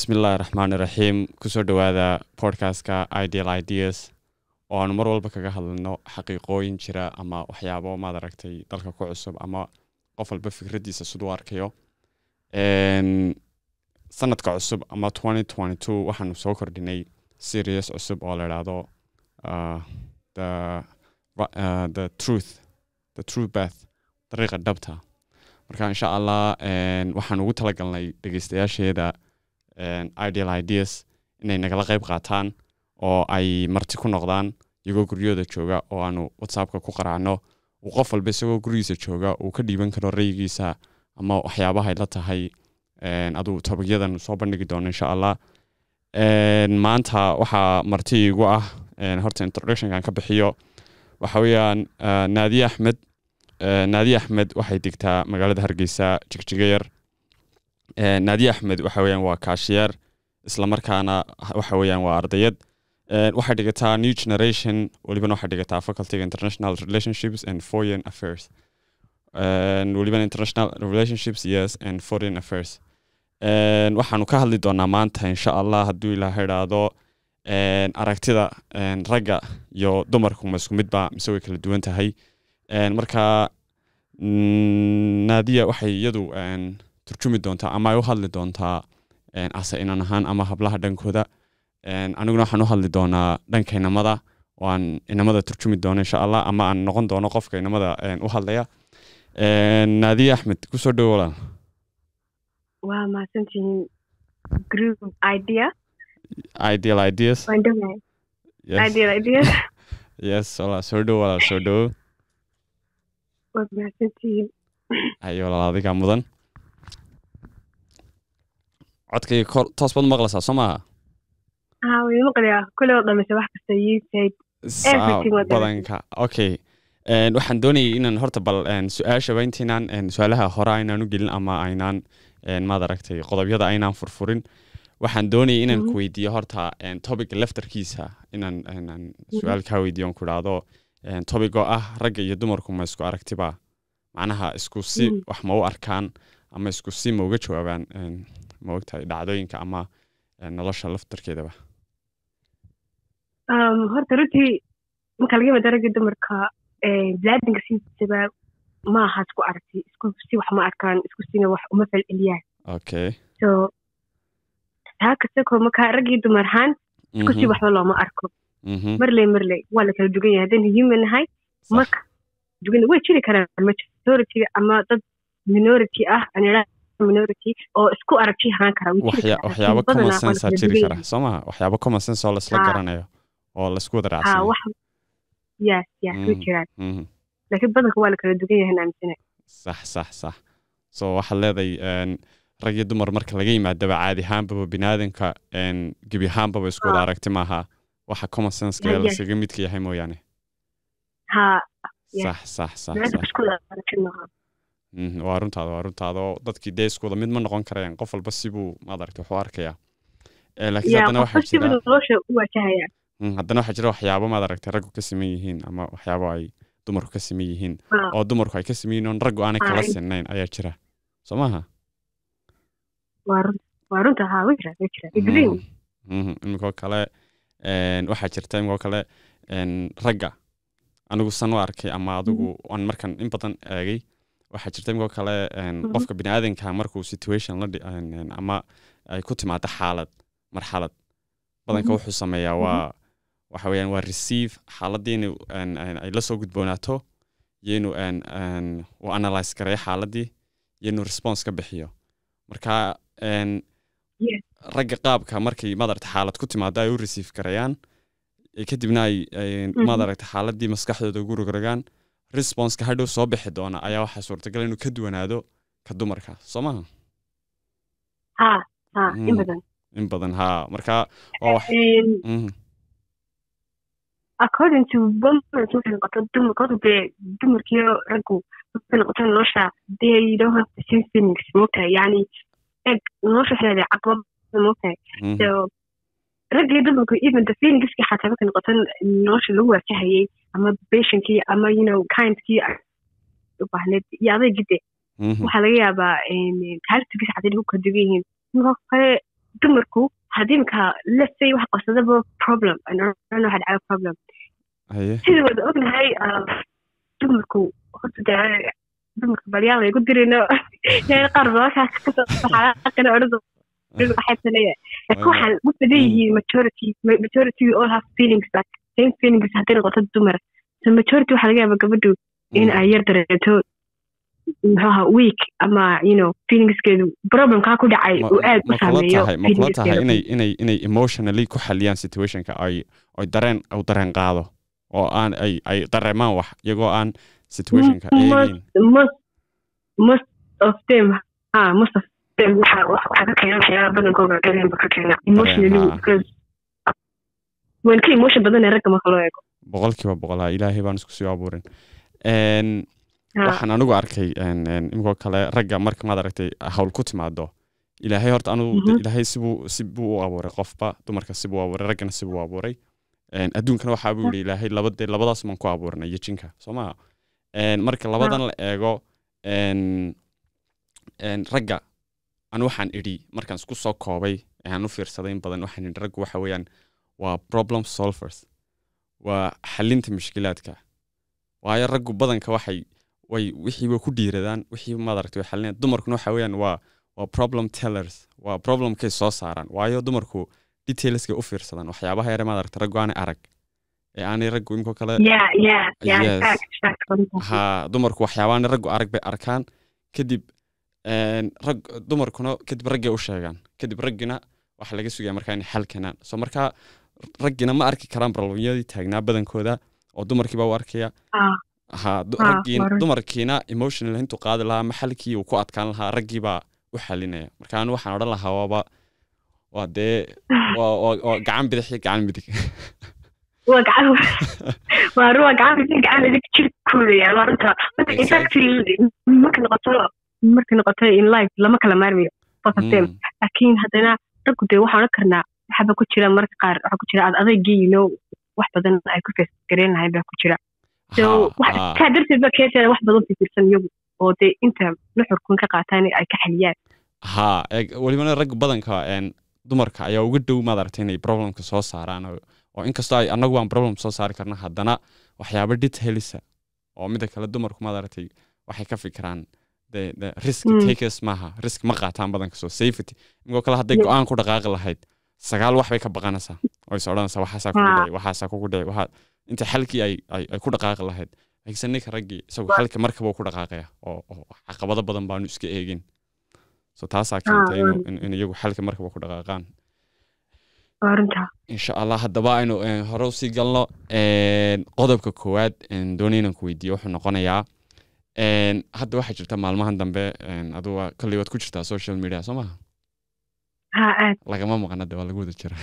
bismillahi raxmaani raxiim ku soo dhowaada podcastka ideal ideas. Oo aanu mar walba kaga hadlano xaqiiqooyin jira ama waxyaabo maad aragtay dalka ku cusub ama qof walba fikraddiisa siduu arkayo. Sanadka cusub ama waxaanu soo kordhinay serious cusub oo la idhaahdo the truth the true bath dariiqa dhabta. Marka insha allah waxaan ugu talagalnay dhegeystayaasheeda ideal ideas inay nagala qayb qaataan oo ay marti ku noqdaan iyagoo guryooda jooga oo aanu whatsappka ku qaracno uu qof walba isagoo gurigiisa jooga uu ka dhiiban karo rayigiisa ama waxyaabahay la tahay aduu tobagyadan soo bandhigi doono insha allah maanta waxaa marti igu ah horta introductionkan ka bixiyo. Waxa weeyaan naadiye axmed naadiye axmed waxay digtaa magaalada hargeysa jigjigayar naadiye axmed waxa weeyaan waa kaashiyeer islamarkaana waxa weeyaan waa ardayad. Waxay dhigataa new generation welibana waxay dhigataa facultyga international relationships and foreign affairs. Welibana international relationships yes and foreign affairs. Waxaanu ka hadli doonaa maanta insha allah hadduu ilaaha idhaahdo aragtida ragga iyo dumarku ma isku midba mise way kala duwan tahay. Marka naadiya waxay iyadu turjumi doontaa ama ay u hadli doontaa ase inan ahaan ama hablaha dhankooda aniguna waxaan u hadli doonaa dhanka inamada oo aan inamada turjumi doono insha allah ama aan noqon doono qofka inamada u hadlaya naadiye axmed ku soo dhowo walaal waa mahadsantihiin group idea. Ideal ideas. Ideal yes walaal soo dhowo walaal soo dhowo waad mahadsantihiin ayo walaal adigaa mudan codkayga kor toos baad maqlaysaa soo maaha? Waa badanka. Okay. Waxaan doonayay inaan horta bal su'aashaba intaynaan su'aalaha hore aynaan u gelin ama aynaan maad aragtay qodobyada aynaan furfurin. Waxaan doonayay inaan ku weydiiyo horta topic laftarkiisa inaan su'aal kaa weydiiyo on ku idhaahdo. Topic oo ah ragga iyo dumarku ma isku aragtiba macnaha isku si wax ma u arkaan ama isku si ma uga jawaabaan ma ogtahay dhacdooyinka ama nolosha laftarkeedaba horta runtii marka laga yimaado ragga dumarka bilaadinka siisaba ma aha isku aragti isku si wax ma arkaan isku sina wax uma falceliyaan okay so taa kastako marka raggii dumar ahaan isku si waxba looma arko marley marley waa la kala dugan yahay haddaynu human nahay marka dugan way jiri karaan majority ama dad minority ah aan idhaa minority oo isku aragti ahaan kara. Waxyaabo common sense aa jiri kara soo maha? Waxyaabo common sense oo laisla garanayo oo la isku wada raacsan. Wax yes yes way jiraan laakiin badanka waa la kala dugan yahay aaminsana sax sax sax. So waxaad leedahay rag iyo dumar marka laga yimaadaba caadi ahaanbaba biniaadanka gebi ahaanbaba isku wada aragti maaha. Waxa common senseka lasaga midka yahay mooyaane. Ha sax sax sax sax waa runtaada waa runtaada oo dadkii dee isku wada mid ma noqon karayaan qof walba sibuu maad aragta wuxuu arkayaa. Laakiin haddana waxaa jira haddana waxaa jira waxyaabo maad aragtay raggu ka siman yihiin ama waxyaabo ay dumarku ka siman yihiin. Oo dumarku ay ka siman yihiin oon raggu aanay kala sinnayn ayaa jira. Soo maaha iminkoo kale waxaa jirta iminkoo kale ragga anigu san u arkay ama adigu aan markan in badan eegay waxaa jirta imikoo kale Mhm. qofka biniaadanka markuu een, ama ay ku timaado xaalad marxalad badanka Mhm. wuxuu sameeyaa waa waxa weeyaan waa receive xaaladii een, ay la soo gudboonaato iyo inuu uu analyse gareeyo xaaladii iyo inuu response ka bixiyo marka ragga qaabka markay madaragta xaalad ku timaado ay u receive gareeyaan ee kadibna ay madaragta xaaladii maskaxdooda ugu rogrogaan responseka hadhow soo bixi doona ayaa waxaa suurtagal inuu ka duwanaado ka dumarka soo maha ha ha in badan. In badan haa. Marka mhm, according to women waxay noqoto dumarka horta dee dumarkiyo raggu waxay noqoto nolosha they don't have the same feelings moogtahay yani eg nolosha waxay leedahay caqabad moogtahay mhm, so rag iyo dumarku even the feelingski xataa markay noqoto nolosha lagu waajahayay ama patientkii ama you know kindkii u baahneed iyo adeegide mhm, waxaa laga yaabaa xataa inay ku kala yihiin marka kale dumarku haddii imika let's say wax qabsadaba problem. Waxaa dhacay problem. Sidii wada ognahay ah, dumarku horta dumarka balyaal ay ku dirayno yani qaar noloshaas ka soo baxaaqina odhada waxay leeyahay laakiin waxaa u badan yihiin majority majority we all have feelings but same feelings hadday noqoto dumar. So majority waxaa laga yaabaa gabadhu in ay yar dareento muxuaha week ama you know feelingskeedu problemkaa ku dhacay uu aad u saameeyo tahay ma kula tahay inay inay inay emotionally ku xaliyaan situationka ay ay dareen u dareen qaado oo aan ay ay dareemaan wax iyagoo aan situationka most eegin. most most of them ha most of them waxa waxa waxa ka keena waxyaaba badankooda dareenba ka keena emotionally because waan ka emotion badan ee ragga marka loo eego. Boqolkiiba boqol ha ilaahay baan isku sii abuurin. Ha. waxaan anigu arkay imikoo kale ragga marka maad aragtay hawl ku timaado ilaahay horta anigu Mhm. ilaahay sibuu sibuu u abuuray qofba dumarka sibuu abuuray raggana sibuu u abuuray. Adduunkana waxaa buu yidhi ilaahay labade labadaas baan ku abuurnay iyo jinka soo Een, marka labadan la eego ragga anu waxaan idhi markaan isku soo koobay aan u fiirsaday in badan waxaan idhi raggu waxa weeyaan waa problem solvers. Waa xalinta mushkilaadka waayo raggu badanka waxay way wixii way ku dhiiradaan wixii madaragta way xalinayaan. Dumarkuna waxa weeyaan waa waa problem tellers. Waa problemkay soo saaraan. Waayo dumarku detailskay u fiirsadaan. Waxyaabaha yare madaragta raggu aanay arag. Ee aanay raggu imikoo kale ha dumarku waxyaabahan raggu arag bay arkaan. Kadib rag dumarkuna kadib raggay u sheegaan. Kadib raggina waxa laga sugaya markaa inay xal keenaan. So markaa raggina ma arki karaan problemyadii taagnaa badankooda oo dumarkiiba u arkaya Ah, Ah, dumarkiina emotional intuu qaadi lahaa ma xalkii uu ku adkaan lahaa raggiibaa u xalinaya. Marka anu waxaan odhan lahaa waaba waa dee waa gacan bidix iyo gacan midig Marka noqoto in life lama kala maarmayo Mm, laakiin haddana raggu dee waxaan oran karnaa waxaba ku jira marka qaar waxaa ku jira. Ad adeegii you know wax badan ay ku lahayn baa ku jira. So ha, ha. kaa darteed ba keentana wax badan fikirsan iyagu oo dee inta nuxurkun ka qaataan ay ka xaliyaan. Eeg welibana rag badanka dumarka ayaa uga dhow maad aragtay inay problemka soo saaraan oo- oo inkastoo ay annagu aan problem soo saari karna haddana waxyaaba detailisa oo mida kale dumarku maad aragtay waxay ka fikiraan risk Mm. takers maaha risk ma qaataan badanka soo safety. Imikoo kale hadday go'aan ku dhaqaaqi lahayd sagaal wax bay ka baqanaysaa. Oo is odhanaysaa waxaasaa kugu dhici waxaasaa kugu dhici waxaa inta xalkii ay ay ku dhaqaaqi lahayd. Laakiinse ninka raggii isagu xalka markaba uu ku dhaqaaqaya oo oo caqabado badan baanu iska eegin. So taasaa keentay in in iyagu xalka markaba ku dhaqaaqaan. Insha allah haddaba aynu eh, hore u sii galno een, qodobka koowaad een, doonay inaan ku weydiiyo wuxuu noqonayaa hadda waxaa jirta maalmahan dambe aduga kolley waad ku jirtaa social media soo maha lagama maqana de waa lagu wada jira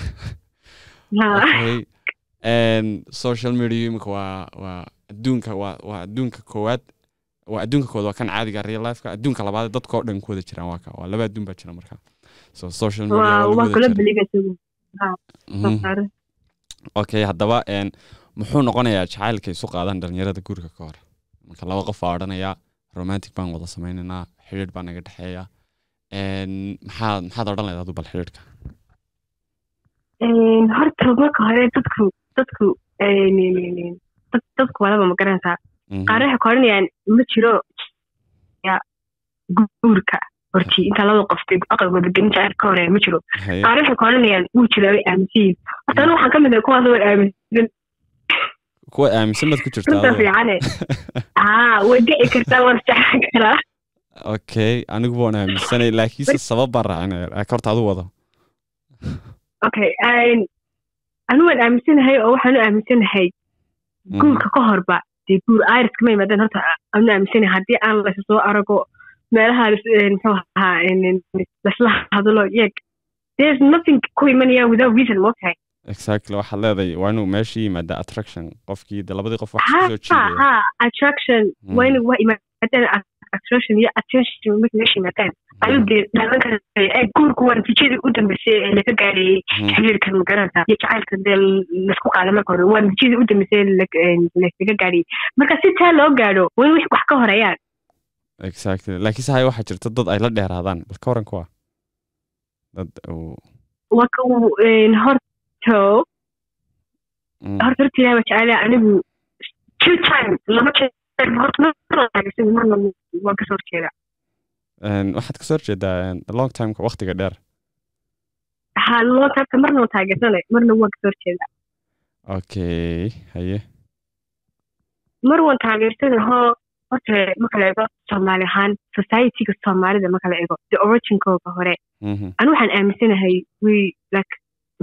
social media imika waa waa adduunka waa waa adduunka koowaad. Waa adduunka koowaad waa kan caadiga real lifeka. Adduunka labaad dadka oo dhan ku wada jiraan waa ka waa laba adduun baa jira marka. So social media waa beliga Mhm. okay haddaba muxuu noqonayaa jacaylka isu qaadaan dhalinyarada guriga ka hor? Marka laba qof baa odhanaya romantic baan wada sameynaynaa xidhiidh baa naga dhexeeya maxaad maxaad odhan adu bal xidhiidhka horta marka hore dadku dadku dad dadku wadaba ma garanaysaa qaar waxay ka odhanayaan ma jiro guurka horti inta labada qof dee aqalkooda gelin jacayl ka horreeya ma jiro qaar waxay ka odhanayaan wuu jiraa way aaminsan horta anigu waxaan ka mid ahay kuwaas way aaminsan kuwa aaminsan baad ku jirtaa fiicane haa way dhici kartaa waan jeclaan karaa okay anigu waan aaminsanay laakiinse sabab baan laakiin horta adu wado. Okay anigu waan aaminsanahay oo waxaan u aaminsanahay Mhm. guurka ka horba dee guur iriska ma yimaadeen horta aanu aaminsanahay. Haddii aan laysa soo arago meelaha muxuu ahaa lasla hadlo yeeg there's nothing ku imanaya without reason moogtahay exactly waxaad leedahay waa inuu meesha yimaada attraction. Qofkii de labadii qof wax soo ha attraction. Mm. waa in waa imaadeen attraction iyo attention meesha yimaadaan ayuu dee dhaalan kara guurku waa natiijadii u dambeysay ee laga gaarayey xiriirkan magaranaysa iyo jacaylka dee la isku qaada marka hore waa natiijadii u dambeysay laga gaarayey marka si taa loo gaadho wix wax ka horeeyaan exactly. Laakiinse hay waxaa jirta dad ay la dheeraadaan bal ka waran kuwa dad waa ka horto horta horta ilaah waa anigu two times. Laba jeer waxaad ka soo horjeedaa long timeka waqtiga dheer ha loo taabta marna waa taageersanay marna waa ka soo horjeeda okay haye mar waan taageersanay hoo horta marka la eego soomaali ahaan societyga soomaalida marka la eego the originkooga hore Mhm, anu waxaan aaminsanahay way like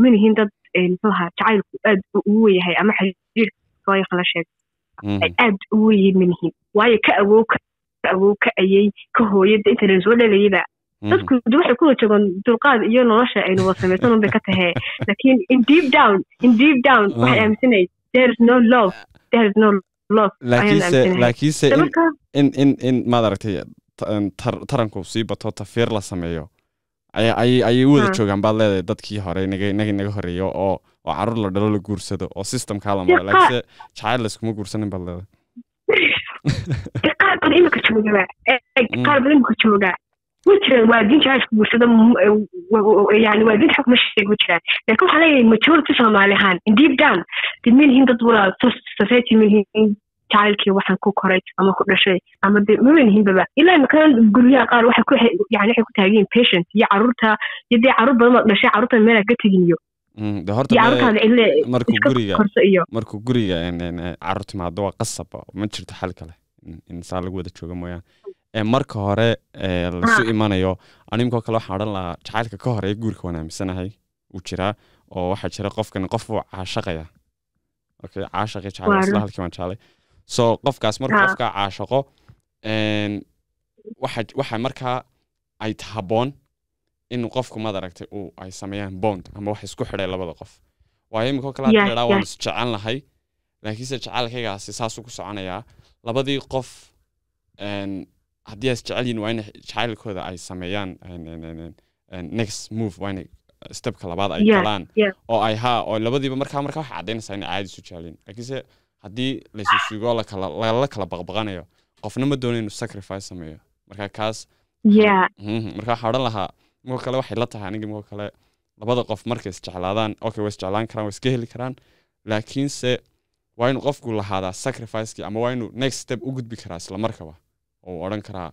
manihin dad muxuu ahaa jacaylku aad ugu weyahay ama xiriirka sooyaqan la sheego mhm, ay aad ugu weyihiin manihin waayo ka awow awow ka ayay ka hooyada inta la soo dhalayaba mhm. dadku waxay ku joogaan dulqaad iyo nolosha aynu wada samaysan unbay ka tahee laakiin in deep down in deep down waxay aaminsanay there is no love there is no love. Laakiinse in in in maad aragtay taranku sii bato tafiir la sameeyo ayay u wada joogaan baad leedahay dadkii hore naga naga horeeyo oo oo carruur la dhalo la guursado oo systemkaa la Dee maro laakiinse jacayl layskuma guursanin baad leedahay. Qaar badan imika joogaba ee Mm. qaar badan imika jooga way jiraan waalidiin jacaylka guursada m- ee, wa- wa- yani waalidiin xog ma sheeg ma jiraan. Laakiin waxaa leeyahay majority soomaali ahaan in deep down de manihin dad society manihin jacaylkii waxaan ku koray ama ku dhashay ama de baba. Ilaa imika guryaha qaar waxay ku yani waxay ku taagiin patient iyo carruurta iyo dee carruur badan dhashay carruurta meel aan ka tegin iyo Mm, markuu guriga markuu guriga een, een, ee, carruur timaado waa qasab ma jirto xal kale. In- in saa lagu wada joogo mooyaan ee marka hore ee lasu Ah. imanayo animkoo kale waxaan odhan lahaa jacaylka ka horreeya guurka waan aaminsanahay uu jiraa oo waxaa jira qofkan qof uu caashaqaya. Okay caashaqi jacayl Waa isla run. halkii waan jeclay so qofkaas markuu qofkaa caashaqo waxa waxa markaa ay haboon in qofku maad aragtay uu ay sameeyaan bond ama wax isku xidhay labada qof. Waayo imika kale Yes, haddii ladhaa waan yes. isjecel lahay laakiinse jacaylkaygaasi saasuu ku soconayaa labadii qof haddii ay isjecel yihiin waa in jacaylkooda ay sameeyaan next move waa inay stepka labaad ay galaan oo ay haa oo labadiiba markaa markaa waxay caddaynaysaa inay caadi isu jecelin laakiinse haddii laysu sugo la kala lala kala baqbaqanayo qofna ma doonayo inuu sacrifice sameeyo. Marka kaas Mhm, marka waxaa odhan lahaa marka kale waxay la tahay aniga marka kale labada qof markay isjeclaadaan okay way isjeclaan karaan way iska heli karaan laakiinse waa inuu qofku lahaadaa sacrificekii ama waa inuu next step u gudbi karaa isla markaba oo odhan karaa.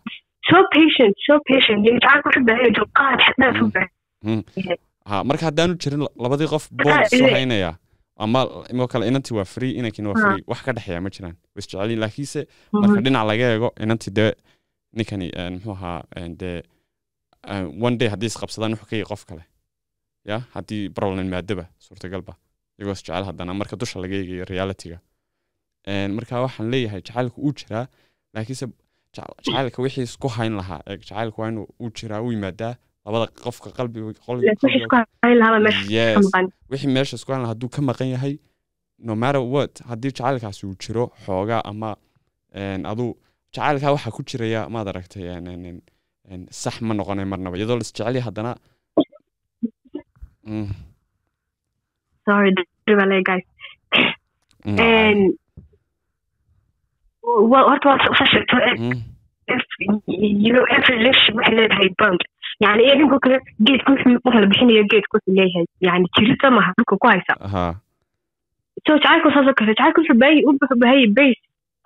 So patient so patient. Iyo jacaylku wuxuu baahan yahay dulqaad xad dhaaf u Mm. baahan yahay ha marka haddaanu jirin labadii qof bond isu ama imao kale inantii waa free inankiina waa Ah. free. Wax ka dhexeeya ma jiraan. Way isjecelin laakiinse marka dhinac laga eego inantii dee ninkani een, muxuu ahaa een, dee een, one day haddii isqabsadaan wuxuu ka yahay qof kale. Ya haddii problem maadaba suurtagalba iyagoo isjecel haddana marka dusha laga eegayo realityga. Marka waxaan leeyahay jacaylku uu jiraa laakiinse jac- jacaylka wixii isku hayn lahaa ee jacaylku waa inuu uu jiraa u yimaadaa labada qofka qalbiga qol- laakiin wixii qalbiga isku hayn lahaa meesha isku hayn lahaa hadduu ka maqan yahay no matter what haddii jacaylkaasi uu jiro xoogaa ama aduu jacaylkaa waxaa ku jiraya maad aragtay sax ma noqonay marnaba iyadoo la isjecel yahay haddana. Mm, mm, horta waa sa sheegto mm, you know every relationship waxay leedahay bond yani idinkoo kale geedku wuxuu marka la bixinayo geedku wuxuu leeyahay yani jirita maha dhulka ku haysa ha so jacaylku saasoo kale jacaylku wuxuu baahi wuxuu baahaya base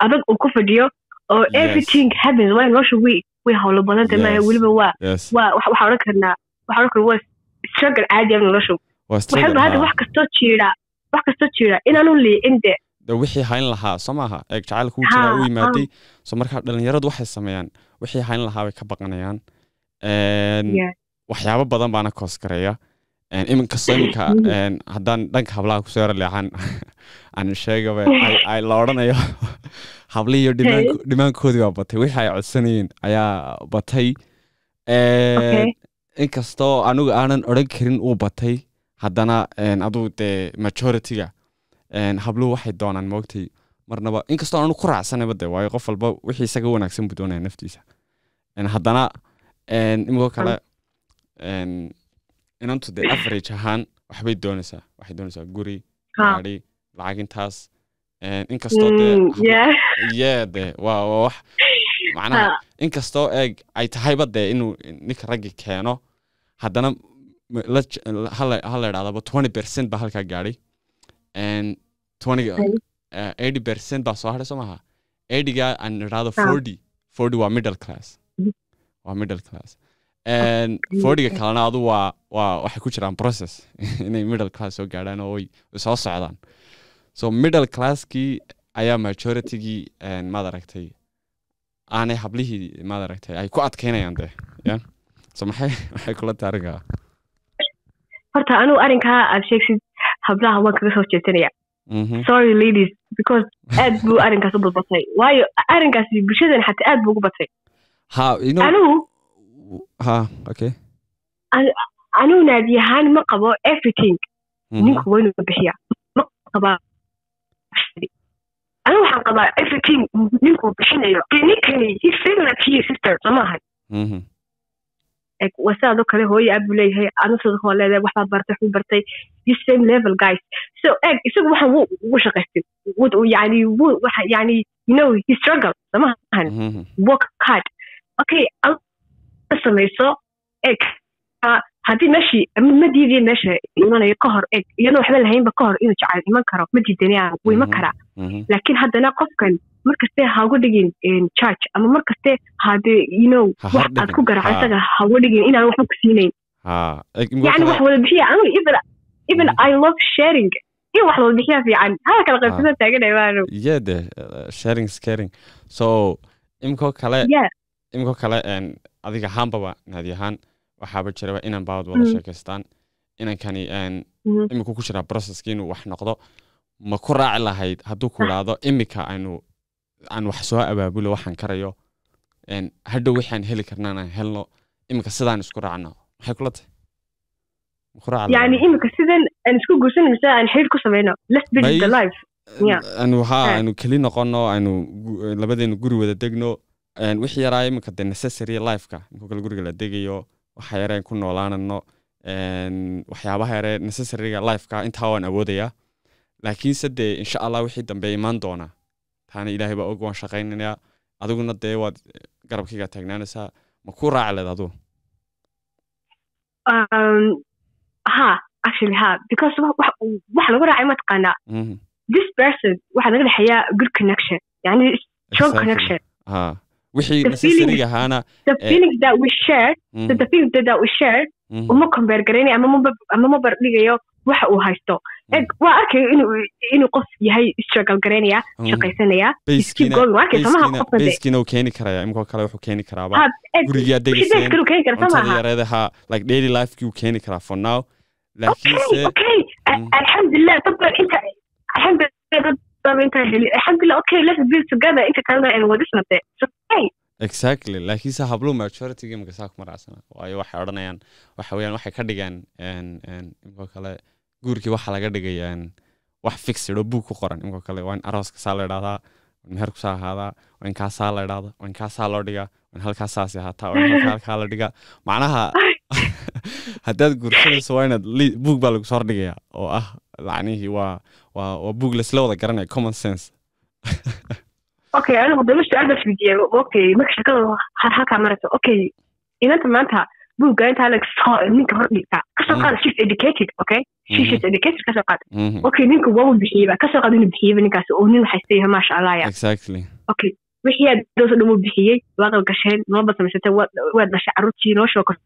adag uu ku fadhiyo oo Yes. everything happens waa nolosha way way hawlo badan tahay maaha weliba waa waa waxa waxaa odhan karnaa waxaa odhan karnaa waa struggle caadi ah nolosha bahada haa. wax kastoo jiira wax kastoo jiira inaanu liicin wixii hayn lahaa soo maaha eeg jacaylka wuu jiraa u yimaaday so marka dhalinyaradu waxay sameeyaan. Wixii hayn lahaa bay ka baqanayaan. Waxyaabo badan baana koos gareeya Een, iminkastoo iminka een, haddaan dhanka hablaha ku soo yara leexan aan sheegaba la odhanayo. Hablihiyo dhimaanko- dhimaankoodii baa batay wixii ay codsanayeen ayaa batay. Inkastoo anigu aanan odhan karin uu batay haddana aduu dee majority-ga habluhu waxay doonaan moogtay marnaba inkastoo aanu ku raacsanayba de waayo qof walba wixii isaga wanaagsan buu doonaya naftiisa. Haddana imikoo kale inantu dee average ahaan waxbay doonaysaa waxay doonaysaa guri Ha. gaadhi lacag intaas inkastoo Mm, yeah de waa waa wax macnaha Ha. inkastoo eeg ay tahayba dee inuu ninka raggi keeno haddana hala idhahdaba twenty percent baa halkaa gaadhay and twenty eighty percent baa soo hadhay soo maha eightyga aan idhahdo Ah. forty forty waa middle class. Waa middle class. And fortyga kalena adu waa waa waxay ku jiraan process inay middle class soo gaadhaan oo soo socdaan. So middle classkii ayaa majoritygii een, maad aragtay aanay hablihii maad aragtay ay ku adkeynayaan de ya? So maxay maxay kula taarigaa horta anugu arrinkaa aad sheegsid hablaha waan kaga soo jeesanaya Mhm. sorry ladies because aad buu arrinkaas u badbatay. Waayo arrinkaasi bulshadan xataa aad buu ugu batay ha you know anigu ha okay. Anigu naadi ahaan ma qabo everything. Mhm. ninku waa inuu bixiya. Ma qabaa anigu waxaan qabaa everything ninkuu bixinayo. Ninkani your sister soo maahay Mhm. Waa sidaadoo kale hooyo aad buu leeyahay adna sidoo kale leedahay waxbaad bartay waxbuu bartay. This same level guys. So eg isagu waxaan wuu ugu shaqaystay yani wuu waxa yani you know he struggle sama ahan Mhm. work hard okay samayso eg ah, haddii meeshii ma diidiya meesha imanayo ka hor eg iyadoo waxba lahaynba ka hor inuu jacayl iman karo ma diidanaya wuu iman Mhm. karaa Mhm. laakiin haddana qofkan markaste ha uga dhigin church ama markaste hade you know Ha wax aad ku garaco isaga ha uga dhigin inaan waxba ku siinayn. Yani wax wada bixiya anigu even even Mhm. i love sharing. In wax wada bixiya fiican. Hala kala qaybsada taaganay waanu yeah de uh, sharing is caring. So imikoo kale yeah imikoo kale adiga ahaanbaba naadi ahaan waxaaba jiraba inan baad wada Mhm. sheekaystaan inankani Mhm. imika ku jiraa processki inuu wax noqdo ma ku raaci lahayd hadduu ku idhaahdo imika aynu aan wax soo abaabulo waxaan karayo hadhow waxaan heli karnaan aan helno imika sidaan isku raacno maxay kula tahay lahayd? imika sidan aan isku guursan mise aan xiriir ku sameyno let's build the life yeah. anu ha Yeah. aynu keli noqono aynu gu- labadeenu wixii yaraa imika de necessary lifeka inkoo kale guriga la degayo waxa yareen ku noolaanano waxyaabaha yaree necessaryga lifeka intaa waan awoodayaa. Laakiinse dee insha allah wixii dambe imaan doona taana ilaahay baa og waan shaqaynayaa adiguna dee waad garabkayga taagnaanaysaa. Ma ku raaci leed adigu ha actually ha because wax wax- wax lagu raacay mataqaanaa. Mhm, this person waxaa naga dhexeeya good connection yani strong connection. Ha wixii The necessaryga ahaana the Eh. feelings that we share so the feelings that we share mhm, uma compare garaynayo ama ma ama ma bardhigayo waxa uu haysto. Eg waa arkayo inuu inuu qof yahay struggle garaynaya mhm. shaqaysanaya Bayskiina- uu keeni karaya imikoo kale wuxuu keeni karaaba ha eg gurigaa shideed degayseen kalu keeni kara cuntada samaha. yareedaha like daily lifekii uu keeni karaa for now. Okay laakiinse okay Mm. alxamdulilah dad baan inta alxamdulilah dad baan inta heli alxamdulilah okay let's build together inta kalena aan wada exactly. Laakiinse habluhu majority imika saa kuma raacsana waayo waxay odhanayaan waxa weeyaan waxay ka dhigaan imikoo kale guurkii waxa laga dhigay een, wax fixed oo buug ku qoran. Imikoo kale waa in arooska saa la idhahdaa waa in meherku saa ahaadaa waa in kaasaa la idhahda waa in kaasaa loo dhigaa waa in halkaasaasi ahaataa waa in halkaa halkaa la dhigaa. Macnaha haddaad guursanayso waa inaad buug baa lagu soo hordhigayaa oo ah lacnihii waa waa waa buug laisla wada garanaya common sense okay anigu dama su'aal baa isweydiiyey okay marka shakada ha- halkaa marayso okay. Inanta maanta buugga intaa lag soo ninka hor dhigta ka ka soo qaada she's educated okay? She she's educated ka soo qaada Mhm. okay ninka waa uu bixiyeyba ka soo qaada inuu bixiyeyba ninkaas oo nin waxaysta yahay maasha allah ya. Exactly. Okay wixii aad doos dhan uu bixiyey waa qal gasheen noloba samaysatay waa waa dhashay carruurtii nolosha waa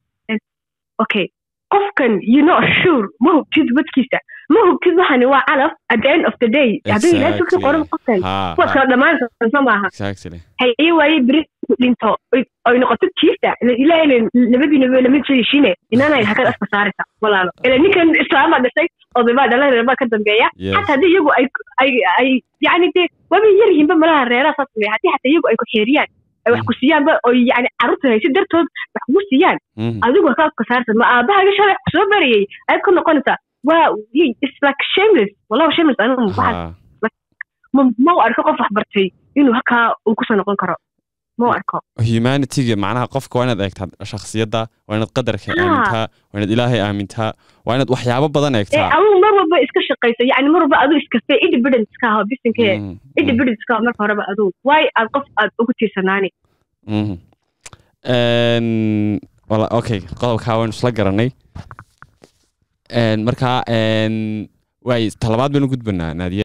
okay. Qofkan you know sure ma hubtid badkiisa ma hubtid waxani waa calaf at the end of the day hadduu ilaahay sugta qoran qofkan kuwaas kala dhammaanaysa soo maaha haye waaye beri dhinto oy- noqoto kiista ilaahayna labadiinaba lama soo heshiine inaanay hakad afka saaraysa walaalo ila ninkan islaama dhashay odaybaa dhala reerbaa ka dambeeya xataa haddii iyagu ay ay dee waaba yar yihiinba malaha reeraha saas sameeya haddii xataa iyagu ay ku xeeriyaan ay wax ku siiyaanba oo yani carruurta haysi dartood wax kugu siiyaan Mhm. adigu ka afka saarsan ma aabahaga shalay ku soo barayay ayaad ku noqonaysaa waa it's like shameless. wallahi shameless. anigu waxaas ha ma u arko qof wax bartay inuu halkaa uu ku soo noqon karo ma u arko humanityga macnaha qofka waa inaad eegtaa shakhsiyadda waa inaad qadarka aamintaa waa inaad ilaahay aamintaa waa inaad waxyaabo badan ee eegtaa adigu mar walba iska shaqayso yani mar walba adigu iskafe independent iska aho bisinkee independent iska aho marka horeba adigu waay aad qof aad ugu tiirsanaani okay qodobkaa waynu isla garanay Marka waay talabaad baynu gudbanaa naadiya